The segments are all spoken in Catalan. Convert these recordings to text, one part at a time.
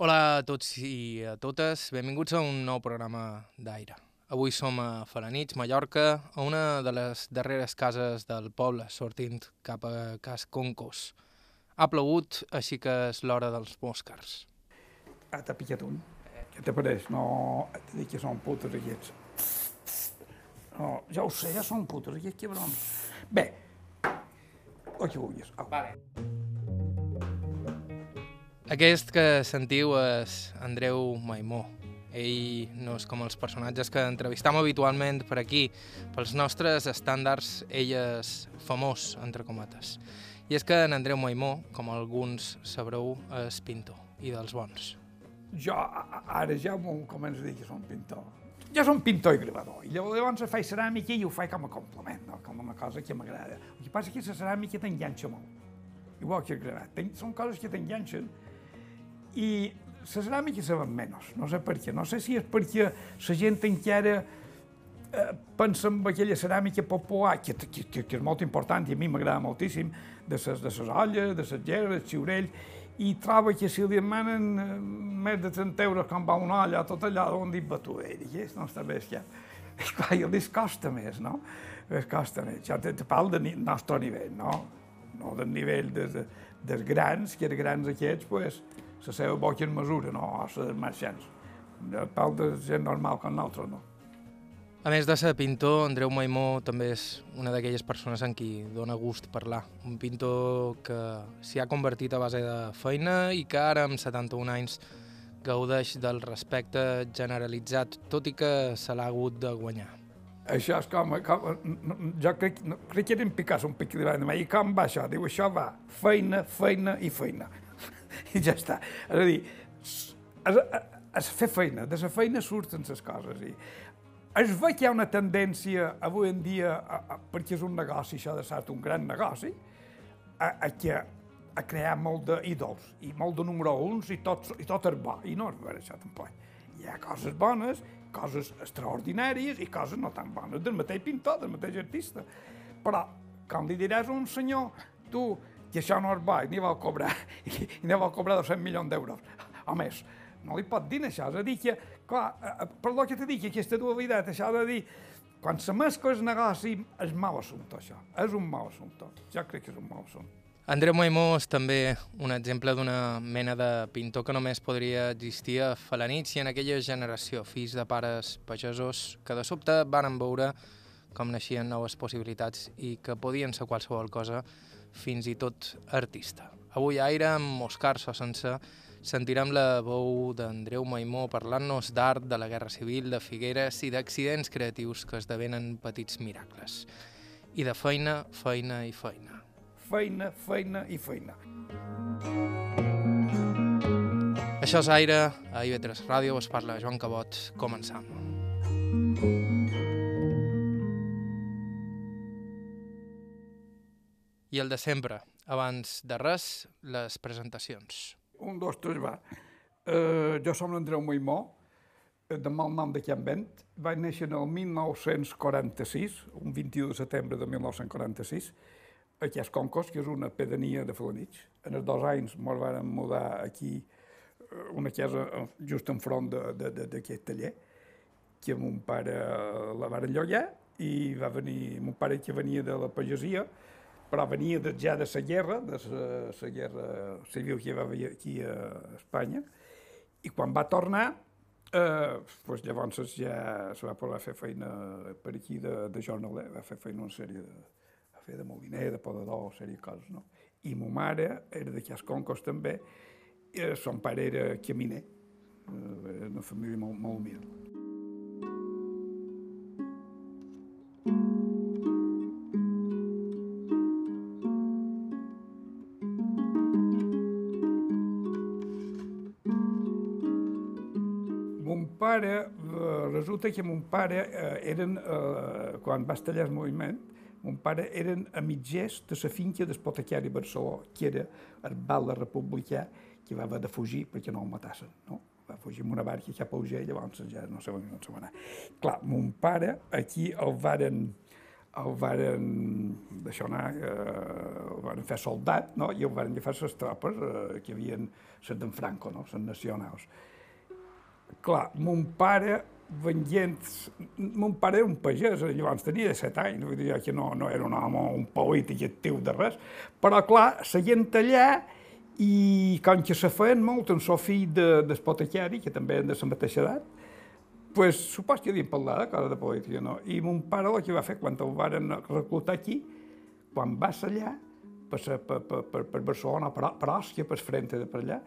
Hola a tots i a totes, benvinguts a un nou programa d'Aire. Avui som a Falanits, Mallorca, a una de les darreres cases del poble, sortint cap a Cas Concos. Ha plogut, així que és l'hora dels moscars. Ah, t'ha picat un? Què te pareix? No, et dic que són putes aquests. No, ja ho sé, ja són putes aquests cabrons. Bé, el que vulguis. Au. Vale. Aquest que sentiu és Andreu Maimó. Ell no és com els personatges que entrevistam habitualment per aquí. Pels nostres estàndards, ell és famós, entre comates. I és que en Andreu Maimó, com alguns sabreu, és pintor, i dels bons. Jo ara ja m'ho començo a dir que som pintor. Jo som pintor i gravador, i llavors faig ceràmica i ho faig com a complement, no? com una cosa que m'agrada. El que passa és que la ceràmica t'enganxa molt, igual que el gravat. Són coses que t'enganxen i la ceràmica se ven menys, no sé per què. No sé si és perquè la gent encara eh, pensa en aquella ceràmica popular, que, que, que, que és molt important i a mi m'agrada moltíssim, de les de ses olles, de les gerres, xiurell, i troba que si li demanen eh, més de 30 euros quan va una olla, tot allà on dic batuer, i no està bé, que... I clar, jo li costa més, no? Es costa més. Jo te, te parlo del nostre nivell, no? No del nivell dels, dels grans, que els grans aquests, pues, la seva boca en mesura, no? O els marxants. Parlo de gent normal com nosaltres, no? A més de ser pintor, Andreu Maimó també és una d'aquelles persones en qui dona gust parlar. Un pintor que s'hi ha convertit a base de feina i que ara, amb 71 anys, gaudeix del respecte generalitzat, tot i que se l'ha hagut de guanyar. Això és com... com jo crec, crec que era en Picasso un pic de. I com va això? Diu, això va, feina, feina i feina. I ja està. És a dir, s- es, es fer feina, de la feina surten les coses. I es ve que hi ha una tendència avui en dia, a, a, perquè és un negoci, això de ser un gran negoci, a, a, que, a crear molt d'ídols i molt de número uns i tot, i tot és bo. I no és vera això tampoc. Hi ha coses bones, coses extraordinàries i coses no tan bones del mateix pintor, del mateix artista. Però, com li diràs a un senyor, tu, que això no és bo, i n'hi vol cobrar, i, i n'hi vol cobrar 200 milions d'euros, o més, no li pot dir això, és a dir que, clar, eh, per lo que dit, que aquesta dualitat, això de dir, quan se mescla el negoci, és mal assumpte, això, és un mal assumpte, jo crec que és un mal assumpte. Andreu Maimó és també un exemple d'una mena de pintor que només podria existir a Falanits i en aquella generació, fills de pares pagesos, que de sobte van veure com naixien noves possibilitats i que podien ser qualsevol cosa, fins i tot artista. Avui a Aire, amb Moscars o sense, sentirem la veu d'Andreu Maimó parlant-nos d'art, de la Guerra Civil, de Figueres i d'accidents creatius que esdevenen petits miracles. I de feina, feina i feina. Feina, feina i feina. Això és Aire, a IB3 Ràdio, us parla Joan Cabot, començam. I el de sempre, abans de res, les presentacions. Un, dos, tres, va. Uh, jo som l'Andreu Moimó, eh, de mal nom de Can Vent. Vaig néixer en el 1946, un 21 de setembre de 1946, a Ques Concos, que és una pedania de Falanits. En els dos anys ens vam mudar aquí, eh, una casa just enfront d'aquest taller, que mon pare la va llogar i va venir, mon pare que venia de la pagesia, però venia de, ja de la guerra, de la, guerra civil que hi va haver aquí a Espanya, i quan va tornar, eh, doncs llavors ja se va poder fer feina per aquí de, de jornaler, va fer feina una sèrie de, va fer de moliner, de podador, una sèrie de coses, no? I ma mare era de Casconcos també, i son pare era caminer, eh, una família molt, molt humil. Pare, eh, resulta que mon pare eh, eren, eh, quan va estallar el moviment, mon pare eren amitgers de la finca d'Espotecari Barceló, que era el bal republicà, que va haver de fugir perquè no el matassin, no? Va fugir amb una barca cap a Uger, llavors ja no sé on se va anar. Clar, mon pare aquí el varen, el varen deixar anar, eh, el varen fer soldat, no? i el varen agafar les tropes eh, que havien, les d'en Franco, no? les nacionals. Clar, mon pare, venient... Mon pare era un pagès, llavors tenia 17 anys, vull dir que no, no era un home, un polític actiu de res, però clar, seient allà i com que se feien molt en el fill de, d'espotecari, que també eren de la mateixa edat, pues, supos que havien parlat de coses de política, no? I mon pare el que va fer quan el varen reclutar aquí, quan va ser allà, per, per, per, per Barcelona, per, per Òstia, per Frente de per allà,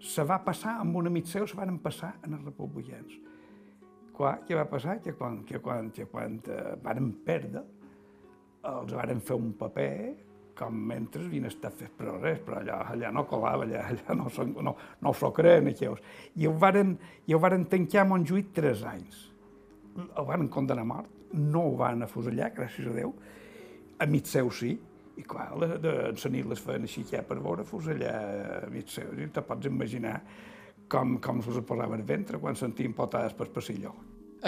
se va passar amb un amic seu, se van passar en els republicans. Qua, què va passar? Que quan, que quan, que quan eh, van perdre, els varen fer un paper com mentre havien estat fets per res, però allà, allà no colava, allà, allà no, no, no s'ho creen, aquells. I ho varen, i ho varen tancar a Montjuïc tres anys. El van condenar a mort, no ho van afusellar, gràcies a Déu, mig seu sí, i clar, de, de, de nit les feien així ja per veure fusellar mig seu. I te pots imaginar com, com se posava el ventre quan sentien potades per passillo.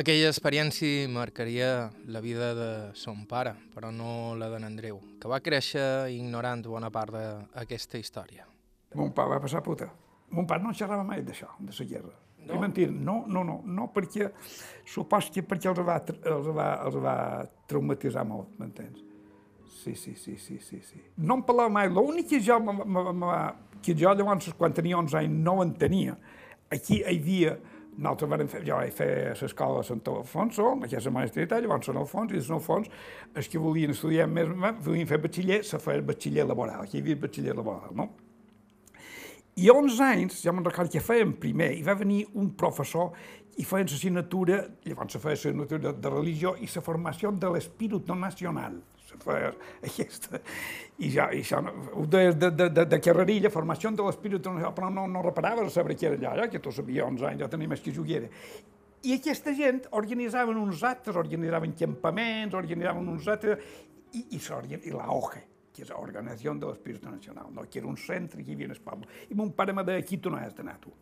Aquella experiència marcaria la vida de son pare, però no la d'en Andreu, que va créixer ignorant bona part d'aquesta història. Mon pare va passar puta. Mon pare no xerrava mai d'això, de la guerra. No? I mentir, no, no, no, no, perquè supos que perquè els va, els va, els va traumatitzar molt, m'entens? Sí, sí, sí, sí, sí, sí. No em parlava mai, l'únic que jo, que jo llavors, quan tenia 11 anys, no ho entenia. Aquí hi havia nosaltres vam fer, jo vaig fer l'escola de Sant Alfonso, que és la maestritat, llavors Sant Alfonso, i de Sant Alfonso, els que volien estudiar més, volien fer batxiller, se feia batxiller laboral, aquí hi havia batxiller laboral, no? I a 11 anys, ja me'n recordo que fèiem primer, i va venir un professor i feien l'assignatura, llavors se feia l'assignatura de, de religió i la formació de l'espírit nacional aquesta. I ja, i això, de, de, de, de, de carrerilla, formació de l'espírit, però no, no reparaves a saber què era allà, ja, que tu sabia 11 anys, ja tenia més que juguera. I aquesta gent organitzaven uns actes, organitzaven campaments, organitzaven uns actes, i, i, i la OGE, que és l'Organització de l'Espírit Nacional, no? que era un centre que hi havia en el poble. I mon pare m'ha dit, aquí tu no has d'anar, tu.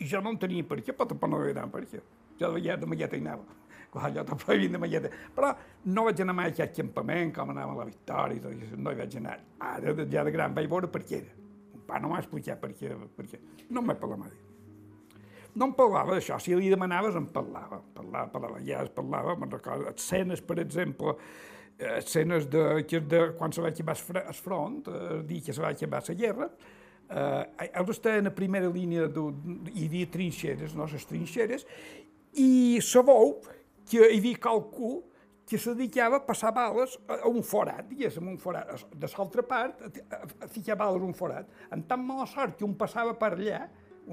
I jo no en tenia per què, però tampoc no havia d'anar per què. Jo de vegades de magueta hi anava clar, jo t'ho prohibint de malleta. Però no vaig anar mai a aquest campament, com anava a la Victòria i tot no hi vaig anar. Ara, ja de gran, vaig veure per què era. Un pa no m'ha explicat per què, per què. No m'he parlat mai. No em parlava d'això, si li demanaves em parlava, parlava, parlava, ja es parlava, me'n recordo, escenes, per exemple, escenes de, que de quan se va acabar el front, el dia que se va acabar la guerra, eh, ells estaven a primera línia, de, hi havia trinxeres, no, les trinxeres, i sabou que hi havia qualcú que se dedicava a passar bales a un forat, diguéssim, un forat. De l'altra part, a, ficar bales a un forat. En tan mala sort que un passava per allà,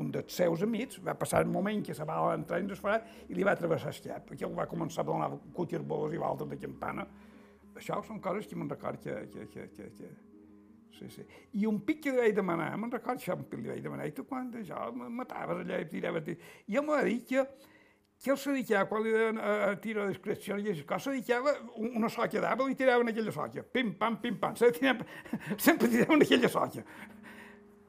un dels seus amics, va passar un moment que la bala entrar dins el forat i li va travessar el cap, perquè ell va començar a donar cutir boles i voltes de campana. Això són coses que me'n record que, que, que, que, que, Sí, sí. I un pic que li vaig demanar, me'n record això, un pic li vaig demanar, i tu quan això mataves allà i tiraves... I ell m'ha dit que que el se dedicava, quan li deien a, a tiro de discreció i se dedicava una soca d'arbre i tiraven aquella soca. Pim, pam, pim, pam. Sempre, sempre tiraven aquella soca.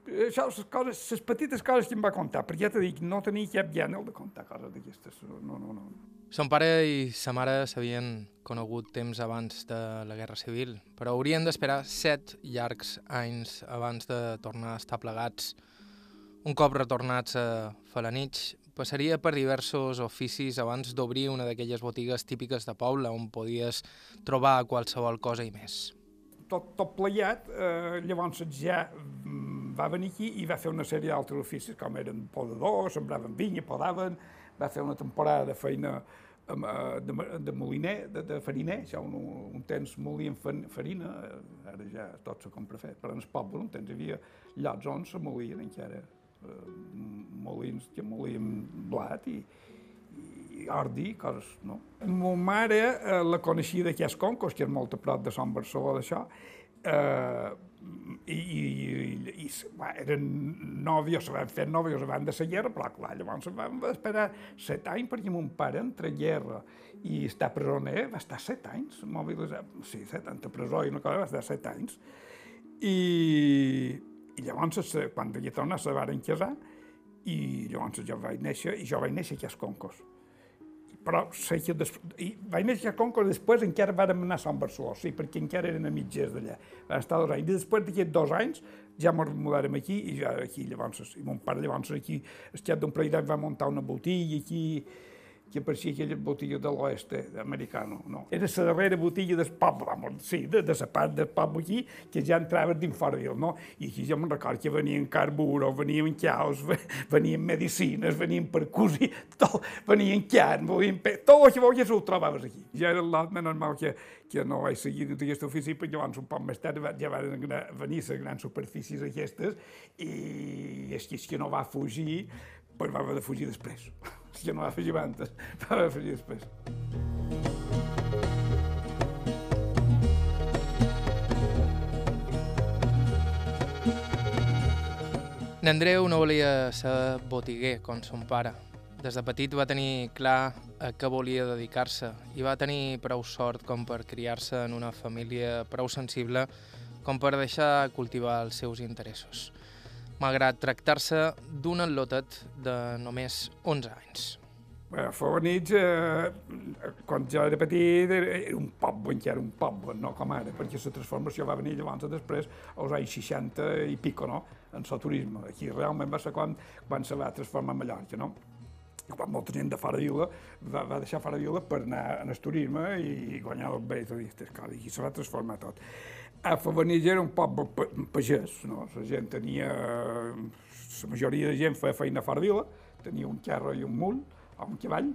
Això, les coses, les petites coses que em va contar, perquè ja t'he dit, no tenia cap gana de contar coses d'aquestes. No, no, no. Son pare i sa mare s'havien conegut temps abans de la Guerra Civil, però haurien d'esperar set llargs anys abans de tornar a estar plegats. Un cop retornats a Falanich, passaria per diversos oficis abans d'obrir una d'aquelles botigues típiques de poble on podies trobar qualsevol cosa i més. Tot, tot pleiat, eh, llavors ja mm, va venir aquí i va fer una sèrie d'altres oficis, com eren podadors, sembraven vinya, podaven, va fer una temporada de feina eh, de, de moliner, de, de fariner, això un, un temps molien farina, eh, ara ja tot se compra fet, però en el poble un temps hi havia llocs on se molien encara molins que molíem blat i, i ordi, coses, no? Ma mare eh, la coneixia d'aquests Concos, que és molt a prop de Sant Barceló d'això, eh, i, i, i, i va, eren nòvios, se van fer nòvios abans de la guerra, però clar, llavors vam esperar set anys perquè mon pare entre guerra i està presoner va estar set anys, mobilitzat, sí, set a presó i una cosa, va estar set anys. I, i llavors, quan vaig tornar, se varen casar, i llavors jo vaig néixer, i jo vaig néixer aquí als Concos. però sé que des... I vaig néixer a Conca, després encara vàrem anar a Sant Barceló, sí, perquè encara eren a mitges d'allà. Vam estar dos anys. I després d'aquests dos anys ja ens mudàrem aquí i ja aquí llavors, i mon pare llavors aquí, estat d'un parell d'anys va muntar una botiga aquí, que parecia aquella botiga de l'oest americano, no. Era la darrera botiga del poble, sí, de, de la part del poble aquí, que ja entrava dins fora d'ell, no? I aquí jo me'n recordo que venien carburo, venien caos, venien medicines, venien percussi, tot, venien carn, venien pe... tot el que volies ho trobaves aquí. Ja era l'alt, normal que, que no vaig seguir d'aquesta ofici, però llavors un poc més tard ja van venir les grans superfícies aquestes i és que, és que no va fugir, però va haver de fugir després que no va afegir bandes, va afegir després. N'Andreu no volia ser botiguer, com son pare. Des de petit va tenir clar a què volia dedicar-se i va tenir prou sort com per criar-se en una família prou sensible com per deixar cultivar els seus interessos malgrat tractar-se d'un atlotet de només 11 anys. Bé, nits, eh, quan jo era petit, era un poble, encara un poble, no com ara, perquè la transformació va venir llavors després, als anys 60 i pico, no?, en el turisme. Aquí realment va ser quan, quan se va transformar Mallorca, no? I quan molta gent de fora de va, va deixar fora de per anar en el turisme i guanyar béns i aquestes coses, i se va transformar tot. A Favanís era un poble pagès, no? La gent tenia... La majoria de gent feia feina fora de vila, tenia un carro i un mul, o un cavall,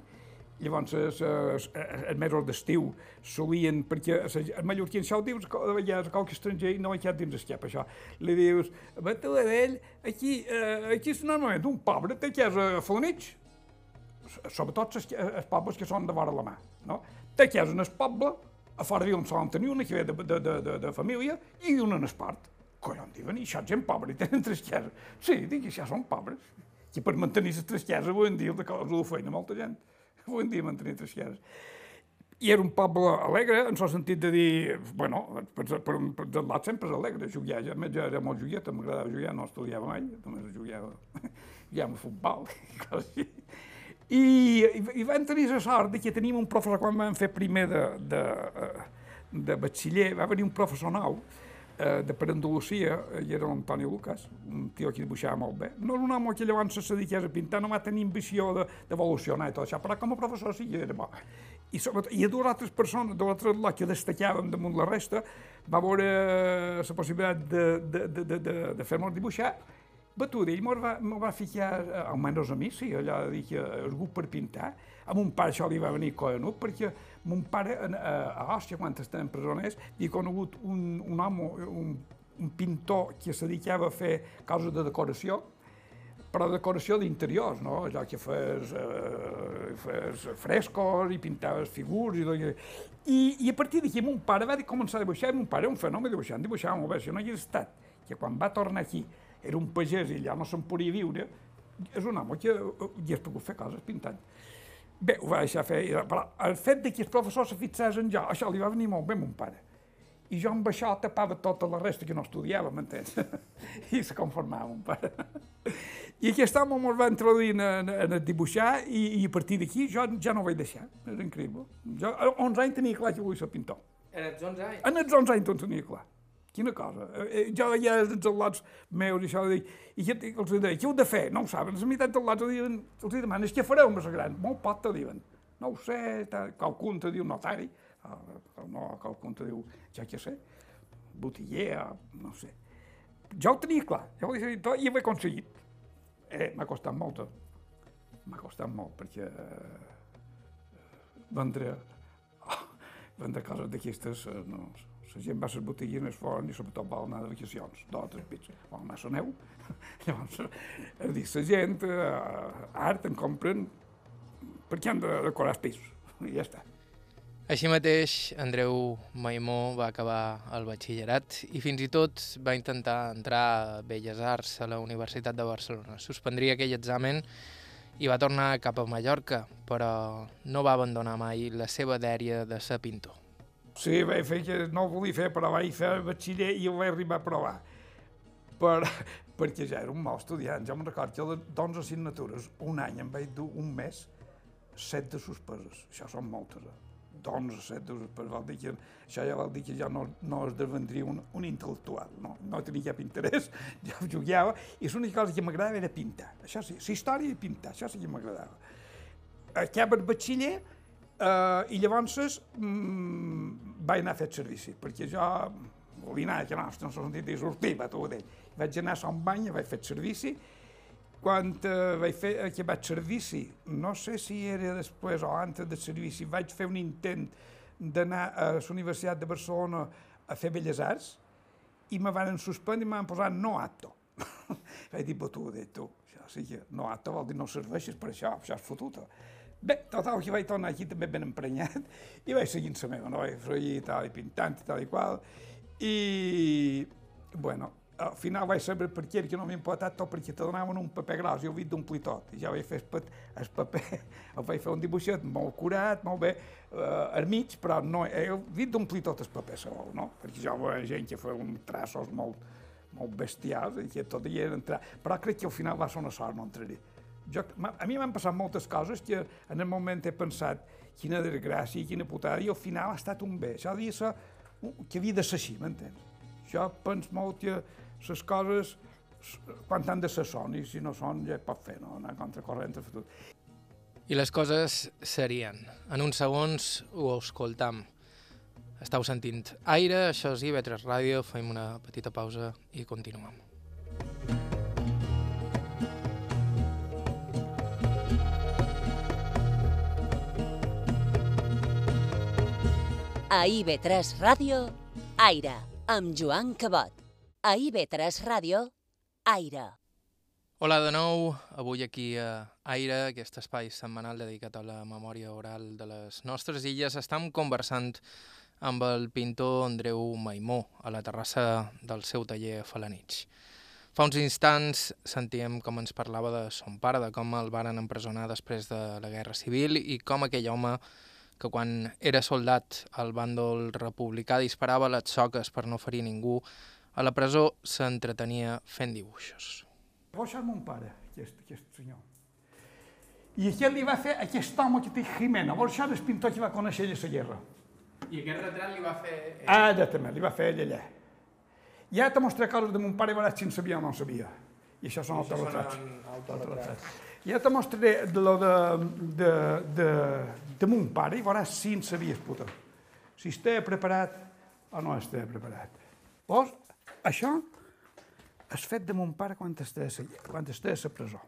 Llavors, els, els, els mesos d'estiu solien, perquè el mallorquí això ho dius vegades a qualque estranger no ha dins el cap, això. Li dius, va tu d'ell, aquí, eh, aquí és normalment un pobre, té casa a Flanich, sobretot els, els pobles que són de vora la mà, no? Té casa en el poble, a fora d'ell solen tenir una que ve de, de, de, de, de família i una en esport. Collons, diuen, i això és gent pobra i tenen tres cases. Sí, dic, això són pobres. Que per mantenir les tres cases avui en dia de cosa de feina molta gent. Avui en dia mantenir tres cases. I era un poble alegre, en el sentit de dir, bueno, per, per, per, del lat sempre és alegre, jugar, ja, ja era molt jugueta, m'agradava jugar, no estudiava mai, només jugava, jugava a futbol, i i, i vam tenir la sort de que teníem un professor, quan vam fer primer de, de, eh, de batxiller, va venir un professor nou, eh, de per Andalusia, i era l'Antoni Lucas, un tio que dibuixava molt bé. No era un home que llavors se dediqués a pintar, no va tenir ambició d'evolucionar de, i tot això, però com a professor sí que era bo. I, sobretot, i a dues altres persones, dues altres la que destacàvem damunt la resta, va veure la possibilitat de, de, de, de, de, de fer-nos dibuixar Batudell me'l va, me va ficar, eh, almenys a mi, sí, allà de dir algú per pintar. A mon pare això li va venir collonut, perquè mon pare a, a, a Òstia, quan estàvem presoners, hi ha conegut un, un home, un, un pintor que se dedicava a fer coses de decoració, però decoració d'interiors, no? Allò que fes, eh, fes frescos i pintaves figures i tot. I, I a partir d'aquí mon pare va començar a dibuixar, i mon pare un fenomen dibuixant, dibuixava molt bé, si no hi hagués estat, que quan va tornar aquí era un pagès i allà no se'n podia viure, és un home que hi has pogut fer coses pintant. Bé, ho va deixar fer, però el fet de que el professor se fixés en jo, això li va venir molt bé a mon pare. I jo amb això tapava tota la resta que no estudiava, m'entens? I se conformava mon pare. I aquest home me'l va introduir en, en, en el dibuixar i, i a partir d'aquí jo ja no vaig deixar. És increïble. Jo a 11 anys tenia clar que volia ser pintor. En els 11 anys? En els 11 anys tot tenia clar. Quina cosa. Eh, jo ja els al·lots meus i això, i, i els deia, què heu de fer? No ho saben. La meitat lots diuen, els demanen, què fareu més gran? Molt pot te diuen. No ho sé, qualcun te diu notari, no, qualcun te diu, ja què sé, botiguer, no sé. Jo ho tenia clar, jo ho tenia tot i ho he aconseguit. Eh, m'ha costat molt, m'ha costat molt, perquè eh, vendre, oh, vendre coses d'aquestes eh, no, la gent va a les botiguines fora i sobretot vol anar de vacacions, dos o tres pizzas, vol anar a la neu. Llavors, a dir, la gent, eh, art, en compren perquè han de decorar els pisos, i ja està. Així mateix, Andreu Maimó va acabar el batxillerat i fins i tot va intentar entrar a Belles Arts a la Universitat de Barcelona. Suspendria aquell examen i va tornar cap a Mallorca, però no va abandonar mai la seva dèria de ser pintor. Sí, vaig fer que no ho volia fer, però vaig fer batxiller i ho vaig arribar a provar. Per, perquè ja era un mal estudiant. Jo me'n recordo que de 11 assignatures, un any em vaig dur un mes set de suspeses. Això són moltes, eh? d'onze, set de suspeses. Vol dir que, això ja vol dir que jo no, no esdevendria un, un intel·lectual, no, no tenia cap interès, jo jugava, i l'única cosa que m'agradava era pintar. Això sí, la història i pintar, això sí que m'agradava. Acaba el batxiller, eh, i llavors mm, vaig anar a fer servici, perquè jo volia anar, que no, no sentit dir sortir, va t'ho dir. Vaig anar a Sant Banya, vaig fer servici, quan eh, vaig fer acabat servici, no sé si era després o antes de servici, vaig fer un intent d'anar a la Universitat de Barcelona a fer Belles Arts i me van suspendre i m'han posat no apto. vaig dir, tu, tu, això sí que no apto vol dir no serveixes per això, això és fotuta. Bé, total, que vaig tornar aquí també ben emprenyat i vaig seguint la meva, no? Vaig freir i tal, i pintant i tal i qual. I, bueno, al final vaig saber per què, que no m'he importat tot, perquè te donaven un paper gros, jo ho d'omplir tot, i ja vaig fer el, paper, el vaig fer un dibuixet molt curat, molt bé, eh, al mig, però no, he vist d'omplir tot el paper segur, no? Perquè jo veia gent que feia uns traços molt, molt bestials, i que tot hi era entrar, però crec que al final va ser una sort no entraré jo, a mi m'han passat moltes coses que en el moment he pensat quina desgràcia, quina putada, i al final ha estat un bé. Això havia de ser, que havia de ser així, m'entens? Jo penso molt que les coses, quan han de ser són, i si no són, ja pot fer, no? anar contra corrent a tot. I les coses serien. En uns segons ho escoltam. Estau sentint aire, això és IB3 Ràdio, fem una petita pausa i continuem. A IB3 Ràdio, Aire, amb Joan Cabot. A IB3 Ràdio, Aire. Hola de nou, avui aquí a Aire, aquest espai setmanal dedicat a la memòria oral de les nostres illes, estem conversant amb el pintor Andreu Maimó a la terrassa del seu taller a Falanich. Fa uns instants sentíem com ens parlava de son pare, de com el varen empresonar després de la Guerra Civil i com aquell home que quan era soldat al bàndol republicà disparava les soques per no ferir ningú, a la presó s'entretenia fent dibuixos. Llavors és mon pare, aquest, aquest senyor. I aquest li va fer aquest home que té Jimena. Llavors és el pintor que va conèixer a la guerra. I aquest retrat li va fer... Ell? Ah, ja també, li va fer ell allà. Ja t'he mostrat coses de mon pare i veuràs si en sabia o no en sabia. I això són autoretrats. Autoretrats. Ja te mostraré lo de, de, de, de mon pare i veuràs si en sabies, puta. Si està preparat o no està preparat. Llavors, això és fet de mon pare quan està, quan està a la presó.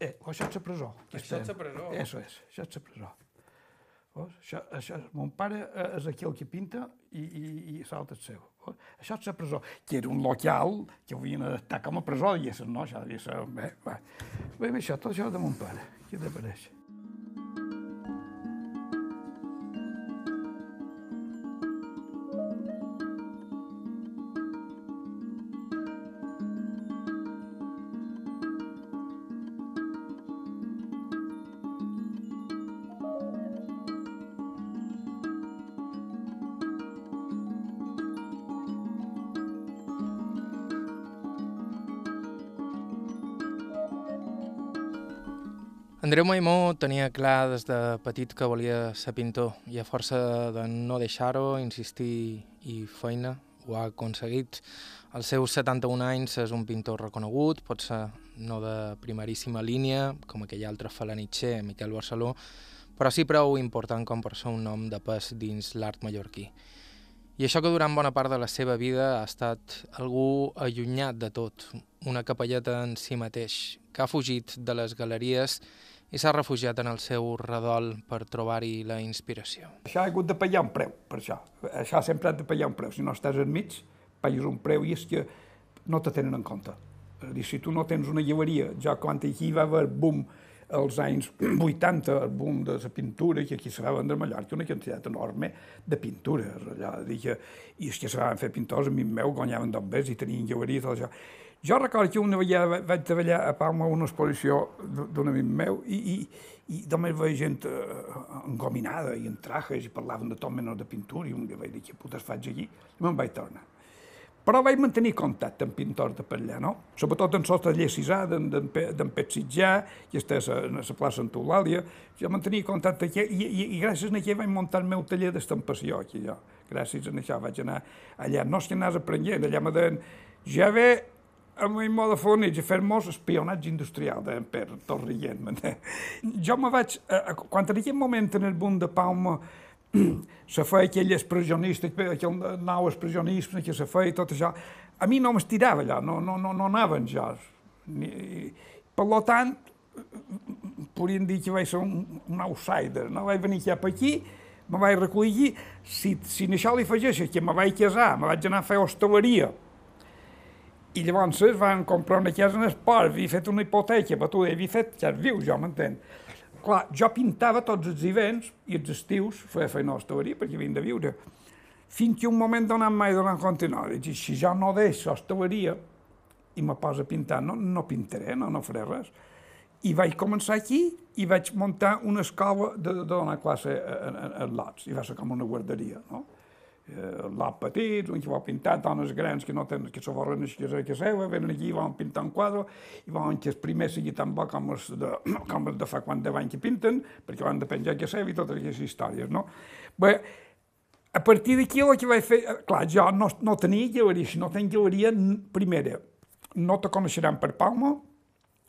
Eh, això és la presó. Això és la presó. Això és, això és la presó. Veus? Això, això, mon pare és aquí el que pinta i, i, i l'altre és seu. Això és la presó, que era un local que havien adaptat com a presó, diguéssim, no? Això devia ser... Bé, va. Bé, això, tot això de mon pare, que t'apareix. Andreu Maimó tenia clar des de petit que volia ser pintor i a força de no deixar-ho, insistir i feina, ho ha aconseguit. Als seus 71 anys és un pintor reconegut, pot ser no de primeríssima línia, com aquell altre falanitxer, Miquel Barceló, però sí prou important com per ser un nom de pes dins l'art mallorquí. I això que durant bona part de la seva vida ha estat algú allunyat de tot, una capelleta en si mateix, que ha fugit de les galeries i s'ha refugiat en el seu redol per trobar-hi la inspiració. Això ha hagut de pagar un preu, per això. Això sempre ha de pagar un preu. Si no estàs enmig, pagues un preu i és que no te tenen en compte. És dir, si tu no tens una llevaria, ja quan aquí va haver boom als anys 80, el boom de la pintura, que aquí se va vendre a Mallorca una quantitat enorme de pintures. Allà, dir que, I és que se van fer pintors, a mi meu guanyaven dobbers i tenien i tot això. Jo recordo que una vegada vaig treballar a Palma una exposició d'un amic meu i, i, i només veia gent uh, engominada i en trajes i parlaven de tot menys de pintura i un dia vaig dir, què putes faig aquí? I me'n vaig tornar. Però vaig mantenir contacte amb pintors de per allà, no? Sobretot en el taller Cisà, d'en Pet Sitjà, que està a la plaça Santa Eulàlia. Jo mantenia contacte aquí i, i, i gràcies a això vaig muntar el meu taller d'estampació aquí, jo. Gràcies a això vaig anar allà. No és que anaves aprenent, allà me deien, ja ve amb un mode fonets a fer-nos espionatge industrial de, per tot rient. Jo me vaig, eh, quan en aquell moment en el boom de Palma, se feia aquell expressionista, aquell nou expressionisme que se feia, tot això, a mi no m'estirava allò, no, no, no, no anaven jo. Ni, per tant, podríem dir que vaig ser un, un outsider, no? Vaig venir cap aquí, me vaig recollir, si, si això li afegeixo que me vaig casar, me vaig anar a fer hostaleria, i llavors van comprar una casa en esport, havia fet una hipoteca, tu havia fet, ja viu, jo m'entenc clar, jo pintava tots els hivens i els estius feia feina hostaleria perquè havien de viure. Fins que un moment donat mai donant compte, no, dic, si jo no deixo hostaleria i me poso a pintar, no, no pintaré, no, no faré res. I vaig començar aquí i vaig muntar una escola de, de donar classe a, a, a lots, i va ser com una guarderia, no? L'art petit, un que vol pintar, dones grans que no tenen, que se així a casa seva, venen aquí i volen pintar un quadre, i volen que el primer sigui tan bo com els de, com els de fa quant d'any que pinten, perquè van de penjar que seva i totes aquestes històries, no? Bé, a partir d'aquí el que vaig fer, clar, jo no, no tenia galeria, si no tenc galeria, primera, no te coneixeran per Palma,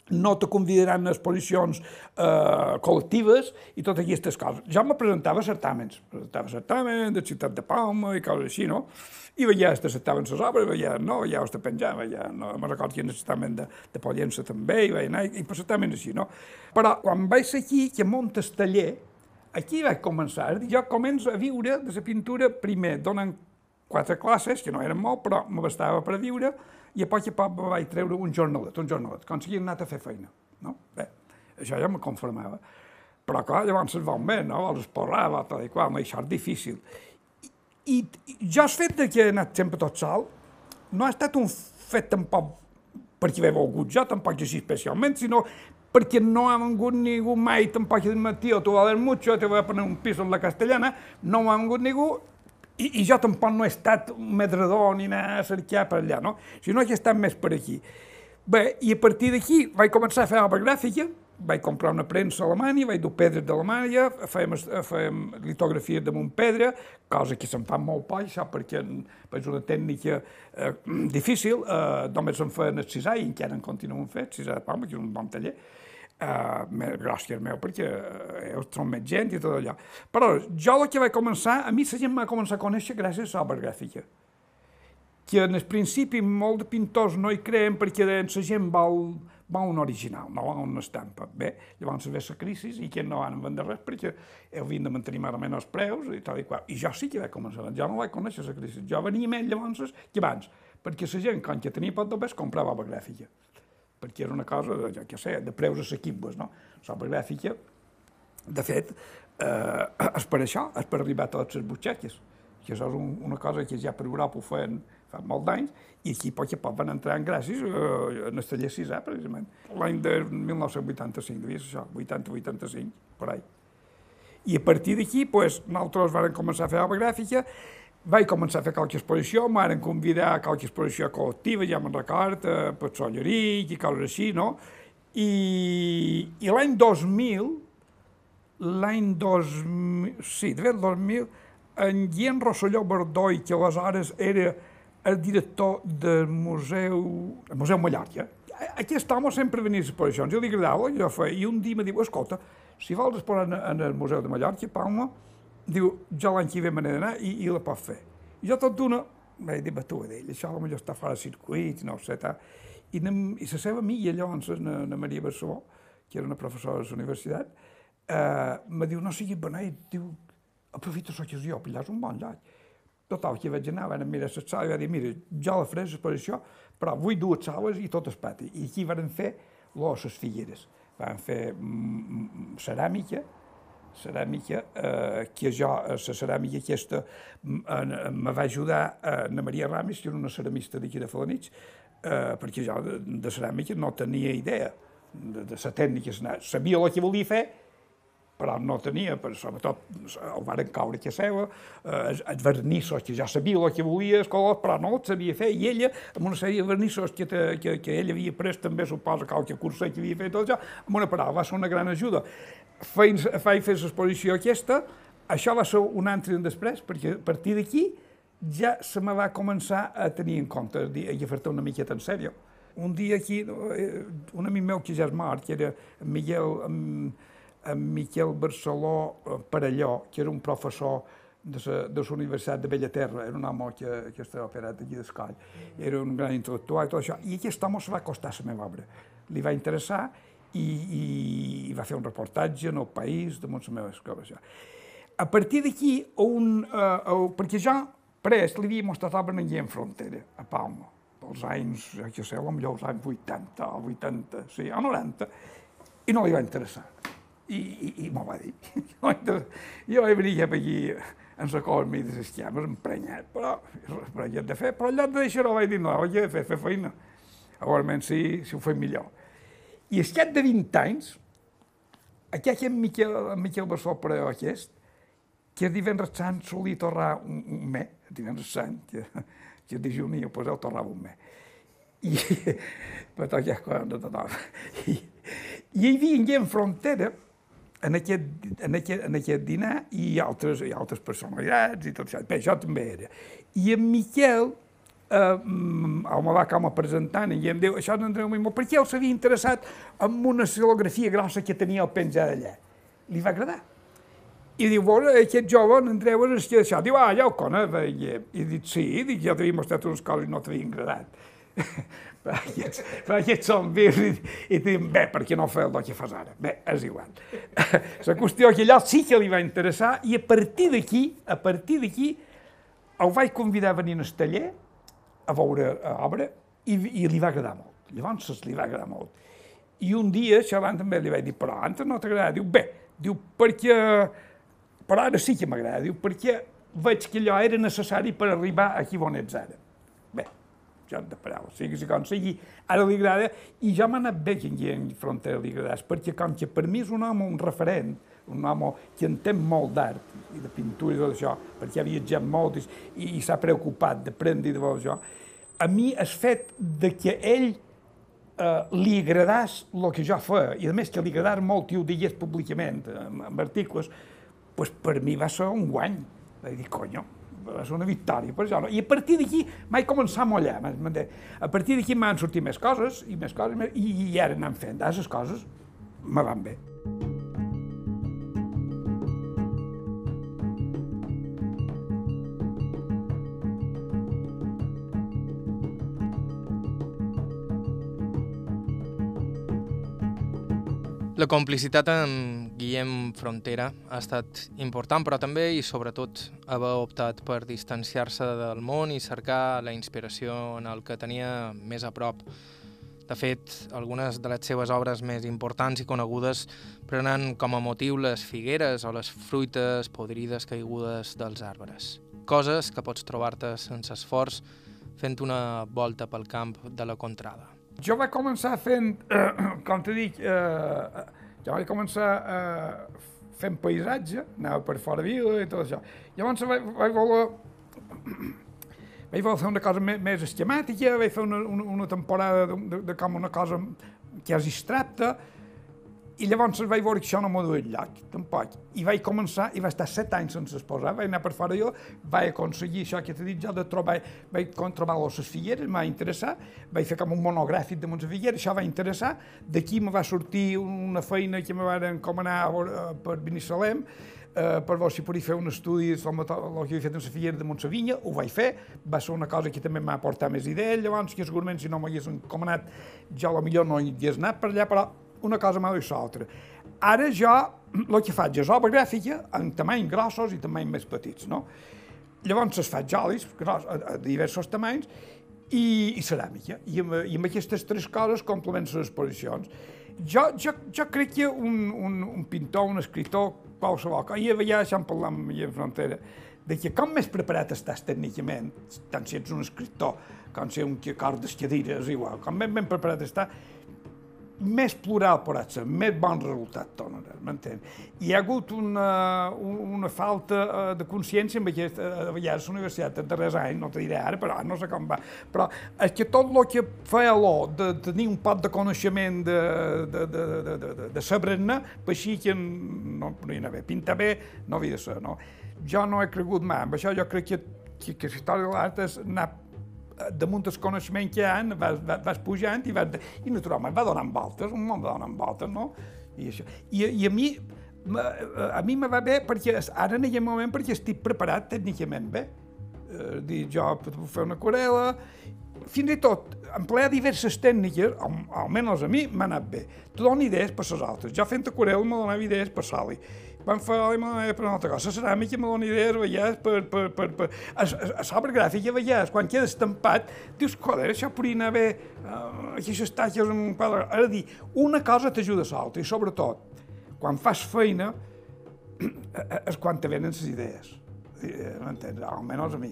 no te convidaran a exposicions eh, col·lectives i totes aquestes coses. Jo me presentava certàmens, presentava certàmens de Ciutat de Palma i coses així, no? I veia que s'estaven les obres, veia, no, ja els de penjar, veia, no, me recordo que hi ha certamen de, de Pollença també, i veia anar, i per certamen així, no? Però quan vaig aquí, que muntes taller, aquí vaig començar, jo començo a viure de la pintura primer, donant quatre classes, que no eren molt, però me bastava per viure, i a poc a poc vaig treure un jornalet, un jornalet, com si anat a fer feina. No? Bé, això ja me conformava. Però clar, llavors es van bé, no? Vols esporrar, va, tot i qual, això és difícil. I, I jo el fet que he anat sempre tot sol no ha estat un fet tampoc perquè he volgut jo, tampoc així especialment, sinó perquè no ha vengut ningú mai, tampoc he dit, tio, tu vales mucho, te voy a poner un piso en la castellana, no m'ha vengut ningú, i, I jo tampoc no he estat un medrador ni anar a cercar per allà, no? Sinó que he estat més per aquí. Bé, i a partir d'aquí vaig començar a fer obra gràfica, vaig comprar una premsa a Alemanya, vaig dur pedres d'Alemanya, fèiem, fèiem litografies de pedra, cosa que se'n fa molt poc, això perquè és una tècnica eh, difícil, eh, només se'n feien el cisà i encara en continuen fent, de Palma, que és un bon taller, Uh, gràcies meu, perquè uh, som més gent i tot allò. Però jo el que vaig començar, a mi la gent m'ha començat a conèixer gràcies a l'obra gràfica. Que en el principi molt de pintors no hi creuen perquè la gent vol, vol un original, no vol una estampa. Bé, llavors ve la crisi i que no van vendre res perquè heu vin de mantenir més menys els preus i tal i qual. I jo sí que vaig començar, jo no vaig conèixer la crisi. Jo venia més llavors que abans, perquè la gent, quan que tenia pot de comprava obra gràfica perquè era una cosa, de, jo què sé, de preus assequibles, no? L'obra gràfica, de fet, eh, és per això, és per arribar a totes les butxaques, que això és un, una cosa que ja per Europa ho feien fa molt d'anys, i aquí poc a poc van entrar en gràcies eh, en el taller 6 precisament. L'any de 1985, devia ser això, 80-85, per ahí. I a partir d'aquí, pues, nosaltres vam començar a fer obra gràfica, vaig començar a fer qualque exposició, m'han convidar a qualque exposició col·lectiva, ja me'n record, a Patsolleric i coses així, no? I, i l'any 2000, l'any 2000, sí, de fet, 2000, en Guillem Rosselló Bardoi, que aleshores era el director del Museu, el Museu Mallorca, aquest home sempre venia a exposicions, jo li agradava, jo feia, i un dia me diu, escolta, si vols exposar en, en el Museu de Mallorca, Palma, diu, jo l'any que ve me n'he i, i la pot fer. I jo tot d'una vaig dir, tu, d'ell, això potser està fora de circuit, no sé, tal. I, i la seva amiga, llavors, na, na Maria Barceló, que era una professora de la universitat, eh, me diu, no siguis beneit, diu, aprofita allà és un bon lloc. Total, que vaig anar, vam mirar la sala i vaig dir, mira, jo la faré això, però vull dues sales i tot el pati. I aquí van fer les figueres. Van fer mm, mm, ceràmica, ceràmica, eh, que jo, la ceràmica aquesta, me va ajudar eh, Ana Maria Ramis, que era una ceramista d'aquí de Falanits, eh, perquè jo de, de ceràmica no tenia idea de, de la tècnica. Sabia el que volia fer, però no tenia, però sobretot el varen caure que seva, eh, els vernissos que ja sabia el que volia, el color, però no el sabia fer, i ella, amb una sèrie de vernissos que, te, que, que ell havia pres també, suposa, qualque cursa que havia fet això, amb una paraula, va ser una gran ajuda. Feins, feia fer l'exposició aquesta, això va ser un altre després, perquè a partir d'aquí ja se me va començar a tenir en compte a fer-te una miqueta en sèrio. Un dia aquí, eh, un amic meu que ja és mort, que era Miguel, en, en Miquel Barceló eh, Parelló, que era un professor de la, de la Universitat de Bellaterra, era un home que, que estava operat aquí d'Escall, era un gran intel·lectual i tot això, i aquest home se va acostar a la meva obra. Li va interessar i, i, i va fer un reportatge en el país de les meves coses. A partir d'aquí, un, uh, uh, perquè jo pres li havia mostrat obra en Frontera, a Palma, als anys, ja que sé, potser als anys 80 o 80, sí, o 90, i no li va interessar. I, i, i m'ho va dir. jo venir cap aquí en la colma i de les llames emprenyat, però, però ja de fer, però allà de deixar-ho vaig dir, no, ho he de fer, fer feina. Igualment, sí, si ho fem millor. I al cap de 20 anys, aquest en Miquel, en Miquel Bassó però aquest, que el divendres sant solia tornar un, un el divendres sant, que, que el dijuní, pues el tornava un mes. I, per tot ja de tothom. I, i hi havia gent frontera, en aquest, en aquest, en aquest dinar i altres, i altres personalitats i tot això. Bé, jo també era. I en Miquel, eh, mm, el me va com a presentant i em diu, això d'Andreu Mimó, perquè ell s'havia interessat en una silografia grossa que tenia el penjat allà. Li va agradar. I diu, bueno, aquest jove, en Andreu, és que això. Diu, ah, ja ho conec. I, i dic, sí, dic, ja t'havia mostrat unes coses i no t'havien agradat. Aquests, aquests són vius i, i diuen, bé, per què no fer el que fas ara? Bé, és igual. La qüestió que allò sí que li va interessar i a partir d'aquí, a partir d'aquí, el vaig convidar a venir al taller a veure l'obra i, i li va agradar molt. Llavors li va agradar molt. I un dia, abans també li vaig dir, però antes no t'agrada? Diu, bé, diu, perquè però ara sí que m'agrada, diu, perquè veig que allò era necessari per arribar aquí on ets ara. Bé, jo de paraules, sigui com sigui, ara li agrada, i jo m'ha anat bé que en Frontera li agradés, perquè com que per mi és un home, un referent, un home que entén molt d'art i de pintura i tot això, perquè ha viatjat molt i, i s'ha preocupat d'aprendre i de tot això, a mi el fet de que ell eh, li agradàs el que jo feia, i a més que li agradàs molt i ho digués públicament, en, en articles, pues per mi va ser un guany. Vaig dir, conyo, va ser una victòria per això. No? I a partir d'aquí vaig començar a mollar. A partir d'aquí m'han sortit més coses, i més coses, i, i ara anant fent. Aquestes coses me van bé. La complicitat amb Guillem Frontera ha estat important, però també i sobretot haver optat per distanciar-se del món i cercar la inspiració en el que tenia més a prop. De fet, algunes de les seves obres més importants i conegudes prenen com a motiu les figueres o les fruites podrides caigudes dels arbres. Coses que pots trobar-te sense esforç fent una volta pel camp de la contrada. Jo vaig començar fent, eh, com t'he dit, eh, jo vaig començar eh, fent paisatge, anava per fora vila i tot això. Llavors vaig, vaig voler vaig voler fer una cosa més, més esquemàtica, vaig fer una, una, una temporada de, de, de com una cosa quasi abstracta, i llavors vaig veure que això no m'ho duia lloc, tampoc. I vaig començar, i vaig estar set anys sense esposar, vaig anar per fora jo, vaig aconseguir això que t'he dit jo, de trobar, vaig trobar les figueres, m'ha interessat, vaig fer com un monogràfic de les figueres, això va interessar, d'aquí me va sortir una feina que me van encomanar per Binissalem, eh, per veure si podia fer un estudi sobre el que havia fet en la figuera de Montsevinya, ho vaig fer, va ser una cosa que també m'ha portat més idees, llavors que segurament si no m'hagués encomanat jo millor no hi hagués anat per allà, però una cosa mal i l'altra. Ara jo el que faig és obra gràfica en tamany grossos i tamany més petits, no? Llavors es faig olis gros, a, a diversos tamanys i, i ceràmica. I amb, I amb aquestes tres coses complementen les exposicions. Jo, jo, jo crec que un, un, un pintor, un escriptor, qualsevol, i a vegades ja en parlam en frontera, de que com més preparat estàs tècnicament, tant si ets un escriptor com si un que cordes cadires, igual, com ben, ben preparat estàs, més plural pot ser, més bon resultat tornarà, m'entens? Hi ha hagut una, una falta eh, de consciència amb aquesta, a vegades la universitat de darrers anys, no te diré ara, però no sé com va, però és que tot el que feia l'or de tenir un pot de coneixement de, de, de, de, de, de, saber-ne, per així que no podia bé. Pintar bé no havia de ser, no? Jo no he cregut mai, amb això jo crec que, que, que la història de l'art és anar damunt el coneixement que hi ha, vas, vas, pujant i, vas, i naturalment va donant voltes, un moment va donant voltes, no? I, això. I, i a mi a mi me va bé perquè ara en aquest moment perquè estic preparat tècnicament bé. Eh, dir, jo puc fer una aquarela, fins i tot emplear diverses tècniques, al, almenys a mi, m'ha anat bé. Tu dones idees per les altres. Jo fent aquarela me donava idees per Sali van fer la per una altra cosa. La ceràmica me dona idees, a vegades, per... per, per, per a, a, l'obra gràfica, a quan queda estampat, dius, joder, això podria anar bé, uh, aquestes tatxes en un quadre... És a dir, una cosa t'ajuda a l'altra, i sobretot, quan fas feina, és quan te venen les idees. Eh, m'entens? Almenys a mi.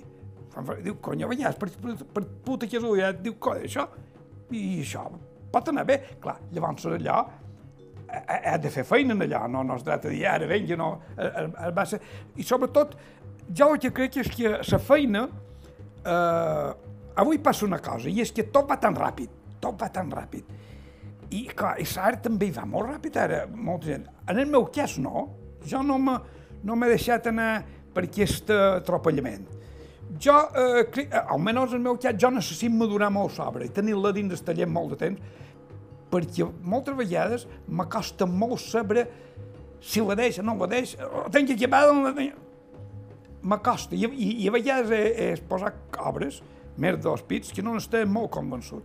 Quan fa, diu, cony, a vegades, per, per, per puta casualitat, diu, coi, això, i això pot anar bé. Clar, llavors allò ha de fer feina allà, no, no es tracta de dir ara vinga, no, es va ser... I sobretot, jo el que crec és que la feina, eh, avui passa una cosa, i és que tot va tan ràpid, tot va tan ràpid. I clar, i l'art també va molt ràpid ara, molta gent. En el meu cas no, jo no m'he no deixat anar per aquest atropellament. Jo, eh, crec, almenys en el meu cas, jo necessito madurar molt sobre i tenir-la dins del taller molt de temps, perquè moltes vegades m'acosta molt saber si la deixa, no la deixa, o tenc o no la deixa. M'acosta, I, i, i a vegades he, he posat obres, més dos pits, que no n'estic molt convençut.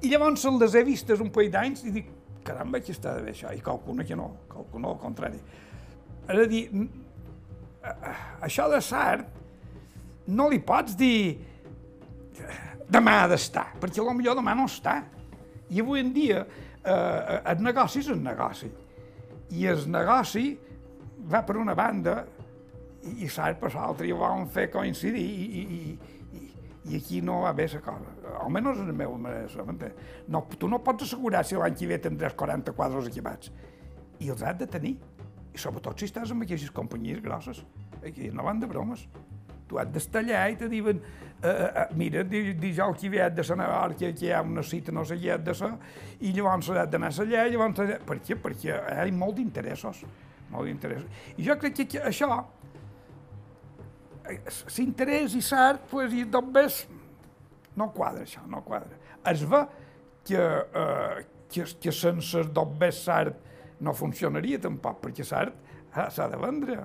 I llavors les he vistes un parell d'anys i dic, caramba, que està bé això, i qualcuna que no, qualcuna al contrari. És a dir, això de l'art no li pots dir demà ha d'estar, perquè potser demà no està. I avui en dia eh, el negoci és un negoci. I el negoci va per una banda i, i sap per l'altra i ho vam fer coincidir i, i, i, i aquí no va bé la cosa. Almenys en el meu manera no, Tu no pots assegurar si l'any que ve tindràs 40 quadres equipats. I els has de tenir. I sobretot si estàs amb aquestes companyies grosses. Aquí no van de bromes. Tu has d'estar allà i te diuen uh, uh, mira, dijous que ve de Nova York, que, hi ha una cita no sé què de ser, i llavors has d'anar allà, i llavors... Per què? Perquè hi ha molt d'interessos, molt d'interessos. I jo crec que, que això, l'interès i l'art, pues, i només no quadra això, no quadra. Es ve que, uh, que, que sense només l'art no funcionaria tampoc, perquè l'art s'ha de vendre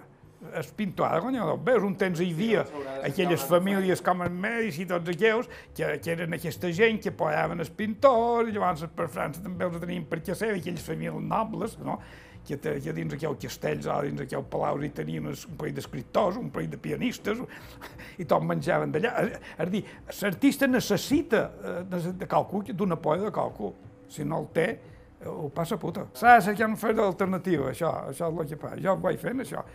el pintor ha de guanyar dos veus. Un temps hi havia aquelles famílies com els Medici i tots aquells, que, que eren aquesta gent que posaven els pintors, i llavors per França també els tenien per què ser, aquelles famílies nobles, no? que, que dins aquell castells o dins aquell palau hi tenien un parell d'escriptors, un parell de pianistes, i tots menjaven d'allà. És a dir, l'artista necessita eh, de qualcú, d'una polla de qualcú. Si no el té, eh, ho passa puta. S'ha de cercar una feina alternativa, això, això és el que fa. Jo ho vaig fent, això.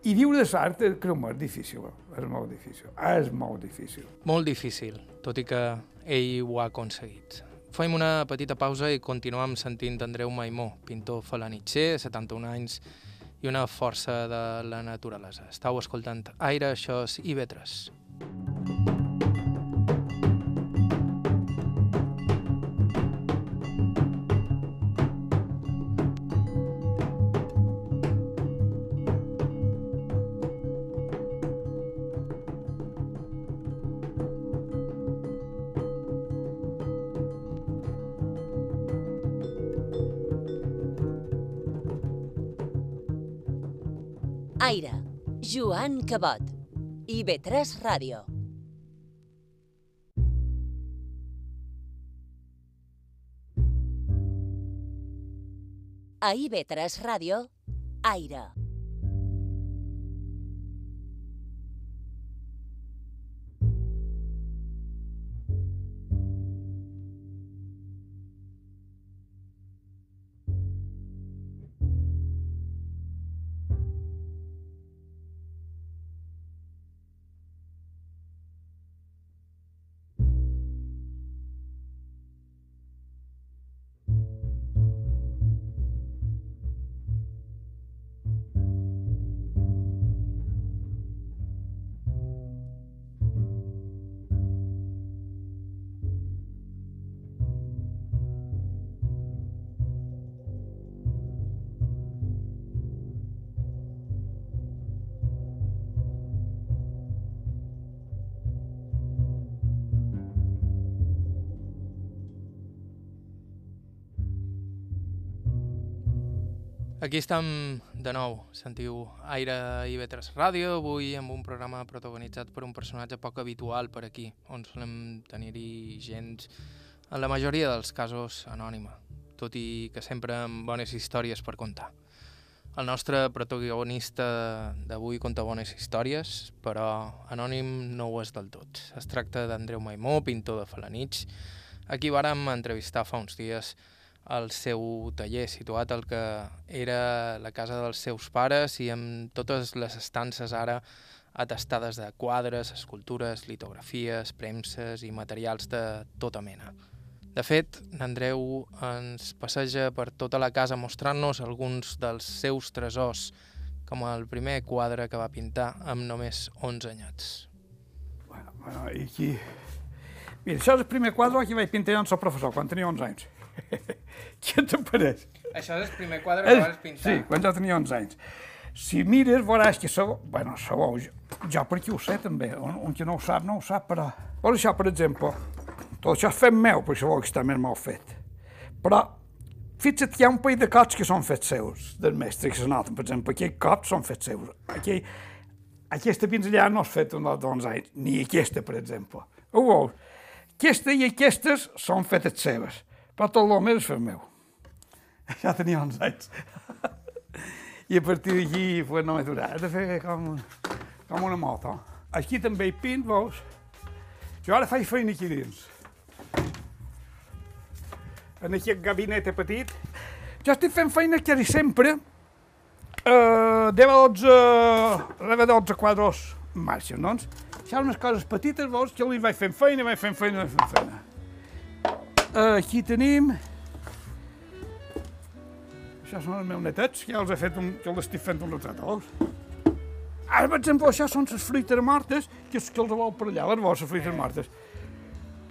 I viure de l'art, creu és difícil, és molt difícil, ah, és molt difícil. Molt difícil, tot i que ell ho ha aconseguit. Fem una petita pausa i continuem sentint Andreu Maimó, pintor falanitxer, 71 anys i una força de la naturalesa. Estau escoltant Aire, això és IB3. Cabot. i 3 Ràdio. A IB3 Ràdio, Aire. Aquí estem de nou, sentiu Aire i Vetres Ràdio, avui amb un programa protagonitzat per un personatge poc habitual per aquí, on solem tenir-hi gent, en la majoria dels casos, anònima, tot i que sempre amb bones històries per contar. El nostre protagonista d'avui conta bones històries, però anònim no ho és del tot. Es tracta d'Andreu Maimó, pintor de Falanich, a qui vàrem entrevistar fa uns dies al seu taller, situat al que era la casa dels seus pares i amb totes les estances ara atestades de quadres, escultures, litografies, premses i materials de tota mena. De fet, n'Andreu ens passeja per tota la casa mostrant-nos alguns dels seus tresors, com el primer quadre que va pintar amb només 11 anyats. Bueno, bueno, i aquí... Mira, això és el primer quadre que vaig pintar jo amb el professor, quan tenia 11 anys. Què te pareix? Això és el primer quadre que vas pintar? Sí, quan jo tenia 11 anys. Si mires, veuràs que sabeu, bueno, sabeu, jo, jo per aquí ho sé també, un, un que no ho sap, no ho sap, però... Veus això, per exemple, tot això és fet meu, per això que està més mal fet. Però, fixa't que hi ha un parell de cots que són fets seus, del mestre que se noten, per exemple, aquells cots són fets seus. Aquell, aquesta pinzellada no és feta d'11 anys, ni aquesta, per exemple. Ho veus? Aquesta i aquestes són fetes seves, tot el més és fet meu. Ja tenia 11 anys. I a partir d'aquí pues, no m'he durat de fer com, com una moto. Aquí també hi pint, veus? Jo ara faig feina aquí dins. En aquest gabinet petit. Jo estic fent feina quasi sempre. Uh, 10 a 12, 10 a 12 quadros marxa, doncs. Hi ha unes coses petites, veus, que li vaig fent feina, vaig fent feina, vaig fent feina. Uh, aquí tenim... Això són els meus netets, que ja els he fet un, que els estic fent un retrat, veus? Ara, per exemple, això són les fruites mortes, que és que els vol per allà, les vostres fruites mortes.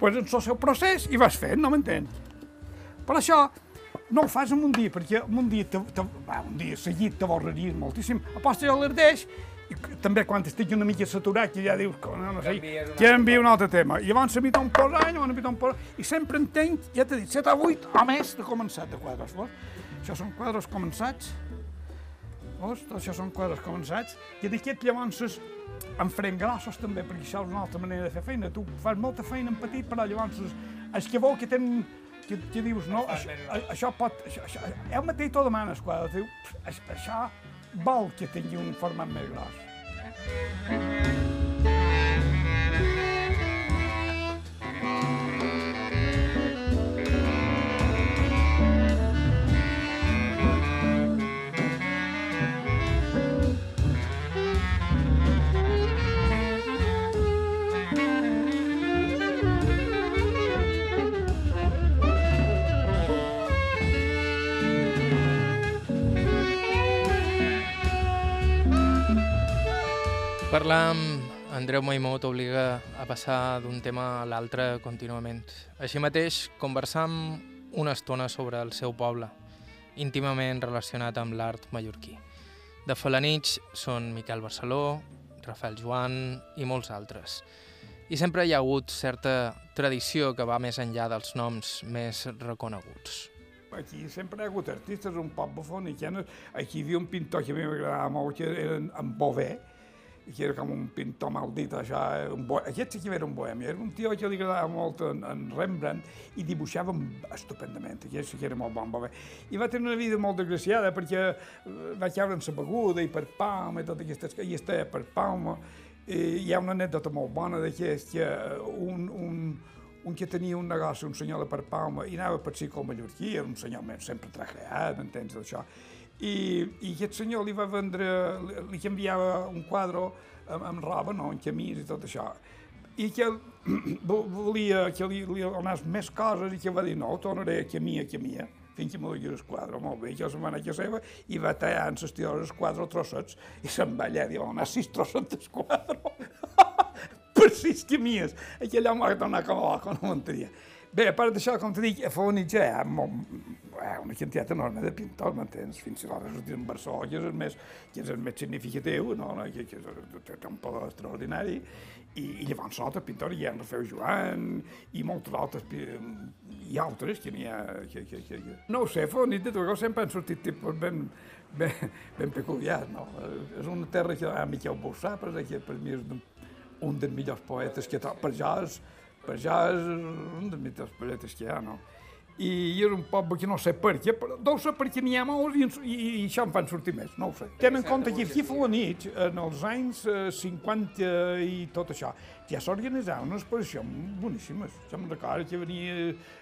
Doncs pues el seu procés i vas fent, no m'entens? Però això no ho fas en un dia, perquè en un dia, te, te, va, un dia seguit t'avorreries moltíssim. Aposta ja l'ardeix, també quan estic una mica saturat, que ja dius, no, no sé, que envia un altre tema. I llavors se m'hi un posar, llavors m'hi un posar, i sempre entenc, ja t'he dit, 7 a 8 o més de començat de quadres, veus? Això són quadres començats, veus? Tot això són quadres començats, i d'aquest llavors en farem grossos també, perquè això és una altra manera de fer feina. Tu fas molta feina en petit, però llavors els que vol que tenen que, que dius, no, això, això pot... Això, això, el mateix t'ho demanes, quadre, diu, això vol que tingui un format Parlar amb Andreu Maimó t'obliga a passar d'un tema a l'altre contínuament. Així mateix, conversar amb una estona sobre el seu poble, íntimament relacionat amb l'art mallorquí. De Falanich són Miquel Barceló, Rafael Joan i molts altres. I sempre hi ha hagut certa tradició que va més enllà dels noms més reconeguts. Aquí sempre hi ha hagut artistes un poc bufonicanes. Aquí hi havia un pintor que a mi m'agradava molt, que era en Bové, que era com un pintor maldit, això, un bo... aquest sí que era un bohemi, era un tio que li agradava molt en, en Rembrandt i dibuixava estupendament, aquest sí que era molt bon bové. I va tenir una vida molt desgraciada perquè va caure en la beguda i per Palma i tot aquestes... i estava per Palma. I hi ha una anècdota molt bona d'aquest, que un, un, un que tenia un negoci, un senyor de per Palma, i anava per si com mallorquí, era un senyor sempre trajeat, entens, d'això, i, i aquest senyor li va vendre, li, li canviava un quadre amb, amb roba, no, en camis i tot això. I que volia que li, li donés més coses i que va dir, no, tornaré a camí, a camí, fins que m'ho diguis el quadre, molt bé, que se'n va anar a seva i va tallar en les tires el quadre trossets i se'n va allà i va donar sis trossets quadre per sis camies. Aquell home va tornar com a loco, no m'entenia. Bé, a part d'això, com t'he dit, a Fonitja hi ha molt, eh, una quantitat enorme de pintors, m'entens? Fins i tot sortir en Barcelona, que és el més, que és el més significatiu, no? que, que té un poder extraordinari, i, i llavors altres pintors, hi ha en Rafael Joan, i molts altres, i altres que n'hi ha... Que, que, que, que... No ho sé, Fonit de Torgó sempre han sortit tipus ben, ben, ben peculiars, no? És una terra que ha Miquel Bossà, per exemple, per mi és un, un dels millors poetes que. Per ja és, per ja és un dels millors poetes que hi ha, no? I és un poble que no sé per què, però deu ser perquè n'hi ha molts i, i, i això en fan sortir més, no ho sé. Tenen en compte que aquí a la nit, en els anys eh, 50 i tot això, ja s'organitzava una exposició boníssimes. Jo me'n recordo que venia,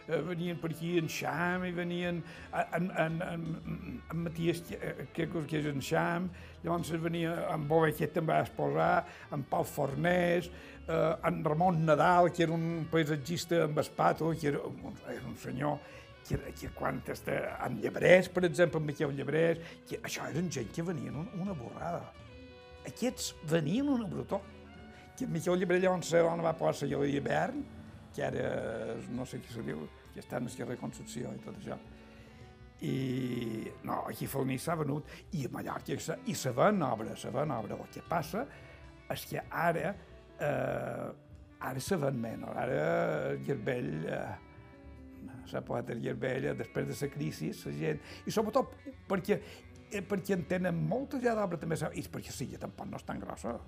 eh, venien per aquí en Xam, i venien en, en, en, en Matías, que, que, que és en Xam, llavors venia en Bové, que també va exposar, en Pau Fornés, eh, en Ramon Nadal, que era un paisatgista amb espato, que era, era un senyor que, que quan està en Llebrés, per exemple, en Miquel Llebrés, que això eren gent que venien una, una borrada. Aquests venien una brutó. Que Miquel Llebrés llavors on va posar allò d'hivern, que era, no sé què se diu, que està en la reconstrucció i tot això. I no, aquí a s'ha venut, i a Mallorca, i se ven obra, se ven obra. El que passa és que ara eh, ara se ven menys, ara el Gerbell, eh, la poeta Gerbell, després de la crisi, la gent, i sobretot perquè, eh, perquè en tenen molta ja d'obra també, i perquè sí, tampoc no és tan grossa.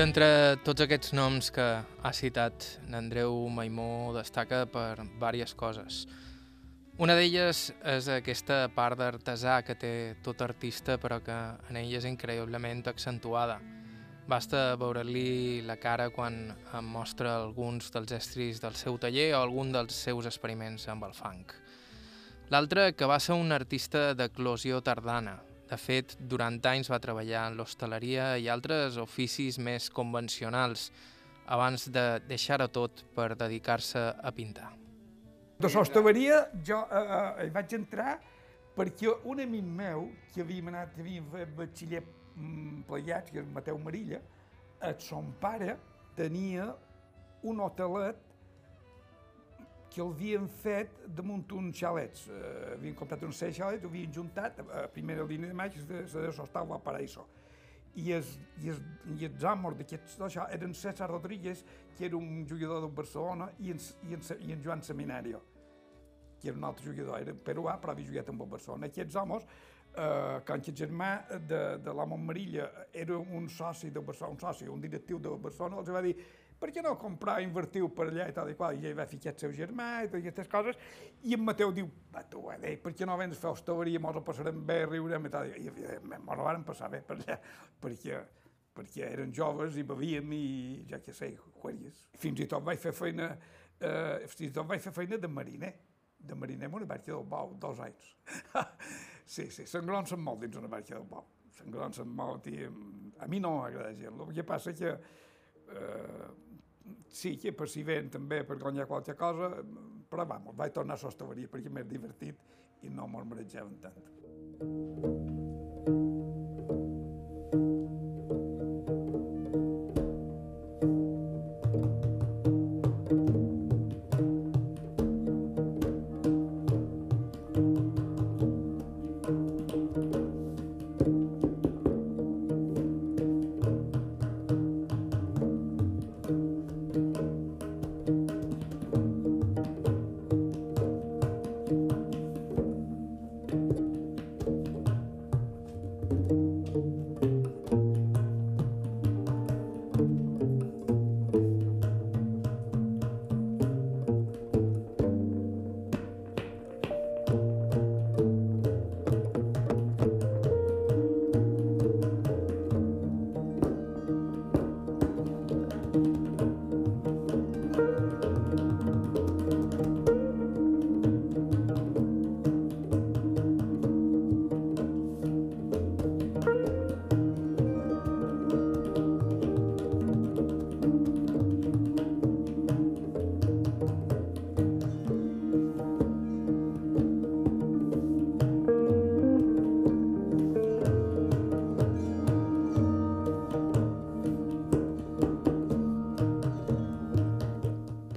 D'entre tots aquests noms que ha citat, n'Andreu Maimó destaca per diverses coses. Una d'elles és aquesta part d'artesà que té tot artista però que en ell és increïblement accentuada. Basta veure-li la cara quan em mostra alguns dels estris del seu taller o algun dels seus experiments amb el funk. L'altre, que va ser un artista d'eclosió tardana, de fet, durant anys va treballar en l'hostaleria i altres oficis més convencionals abans de deixar-ho tot per dedicar-se a pintar. De l'hostaleria jo eh, eh, hi vaig entrar perquè un amic meu, que havia anat, havia fet batxiller mm, plegats, que és Mateu Marilla, el son pare tenia un hotelet que el havien fet damunt uns xalets. Uh, havien comprat uns seis xalets, ho havien juntat a primera línia de maig, se desostava a Paraíso. I els, i els, i els amos d'aquests això eren César Rodríguez, que era un jugador de Barcelona, i en, i en, i en Joan Seminario, que era un altre jugador, era peruà, però havia jugat amb el Barcelona. Aquests homes, eh, quan el germà de, de l'home Marilla era un soci de Barcelona, un soci, un directiu de Barcelona, els va dir per què no comprar, invertiu per allà i tal i qual, i ell va ficar el seu germà i totes aquestes coses, i en Mateu diu, va tu, eh, per què no vens fer hostaleria, mos ho passarem bé, riurem i tal, i evidentment mos ho van passar bé per allà, perquè, perquè eren joves i bevíem i, ja que sé, jueries. Fins i tot vaig fer feina, eh, fins i tot vaig fer feina de mariner, de mariner en una barca del bou, dos anys. sí, sí, s'engronsen molt dins una barca del bou, s'engronsen molt i a mi no m'agrada gent. El que passa que eh, sí que per si ven també per guanyar qualque cosa, però vamos, vaig tornar a l'hostaleria perquè m'és divertit i no me'l marejaven tant.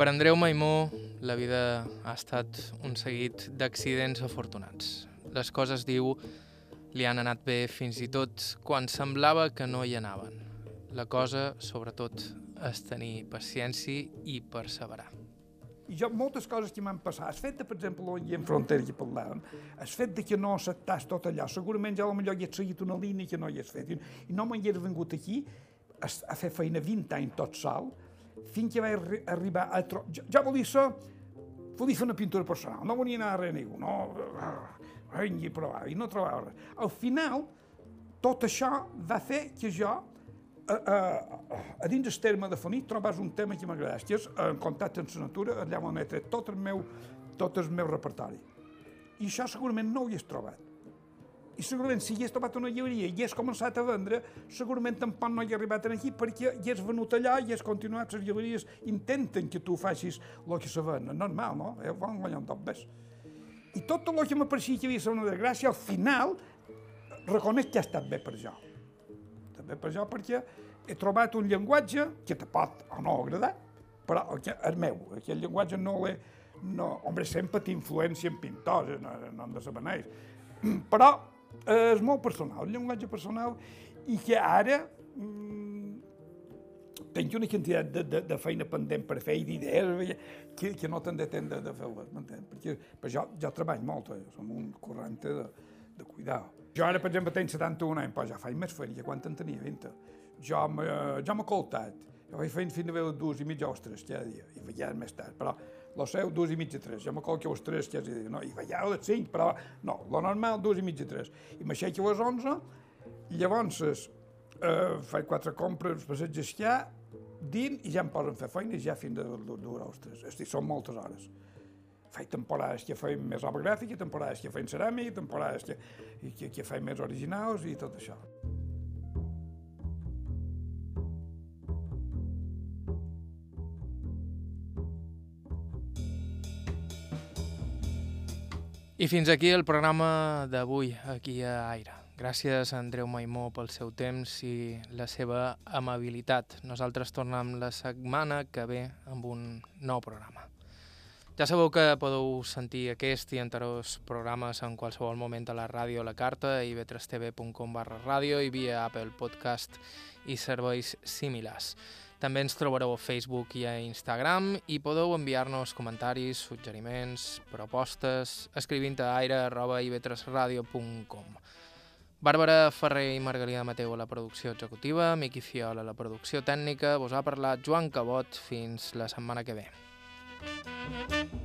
Per Andreu Maimó, la vida ha estat un seguit d'accidents afortunats. Les coses, diu, li han anat bé fins i tot quan semblava que no hi anaven. La cosa, sobretot, és tenir paciència i perseverar. I jo, moltes coses que m'han passat, el fet de, per exemple, hi ha frontera que parlàvem, el fet de que no acceptàs tot allò, segurament ja potser hi has seguit una línia que no hi has fet, i, i no m'hi vingut aquí a fer feina 20 anys tot sol, fins que vaig arri arribar a... Tro... Jo, jo volia fer una pintura personal, no volia anar a res ningú, no... Vinga, provar, i no trobava res. Al final, tot això va fer que jo a, a, a dins del terme de Fonit trobes un tema que m'agrada, que és en contacte amb la natura, allà on he tot el meu, tot el meu repertori. I això segurament no ho hi has trobat. I segurament si has trobat una llibreria i has començat a vendre, segurament tampoc no hi ha arribat aquí perquè hi has venut allà i has continuat, les llibreries intenten que tu facis el que se ven. Normal, no? Eh, volen guanyar un top més. I tot el que m'apareixia que havia estat una desgràcia, al final reconec que ha estat bé per jo també per jo, perquè he trobat un llenguatge que te pot o no agradar, però el meu, aquest llenguatge no l'he... No, home, sempre té influència en pintors, no, no hem de saber ells. Però és molt personal, un llenguatge personal, i que ara mm, tinc una quantitat de, de, de feina pendent per fer i d'idees que, que no tindré temps de, de fer-les, m'entens? Perquè, perquè jo, jo treballo molt, eh? som un corrent de, de cuidar. Jo ara, per exemple, tenc 71 anys, però ja faig més feina, quan en tenia 20. Jo m'he coltat, jo vaig fent fins a veure dues i mitja o tres cada dia, i veia més tard, però lo seu, dues i mitja, tres. Jo me colco a les tres cada dia, no, i veia a les cinc, però no, lo normal, dues i mitja, tres. I m'aixeco a les onze, llavors eh, faig quatre compres, passeig esquiar, dins, i ja em posen a fer feina, i ja fins a dues o tres. Estic, són moltes hores faig temporades que feim més obra gràfica, temporades que feim ceràmica, temporades que, que, que feim més originals i tot això. I fins aquí el programa d'avui, aquí a Aire. Gràcies a Andreu Maimó pel seu temps i la seva amabilitat. Nosaltres tornem la setmana que ve amb un nou programa. Ja sabeu que podeu sentir aquest i anteriors programes en qualsevol moment a la ràdio a la carta i vetrestv.com barra ràdio i via Apple Podcast i serveis similars. També ens trobareu a Facebook i a Instagram i podeu enviar-nos comentaris, suggeriments, propostes, escrivint a aire.ivetresradio.com. Bàrbara Ferrer i Margarida Mateu a la producció executiva, Miqui Fiol a la producció tècnica, vos ha parlat Joan Cabot. Fins la setmana que ve. Thank you.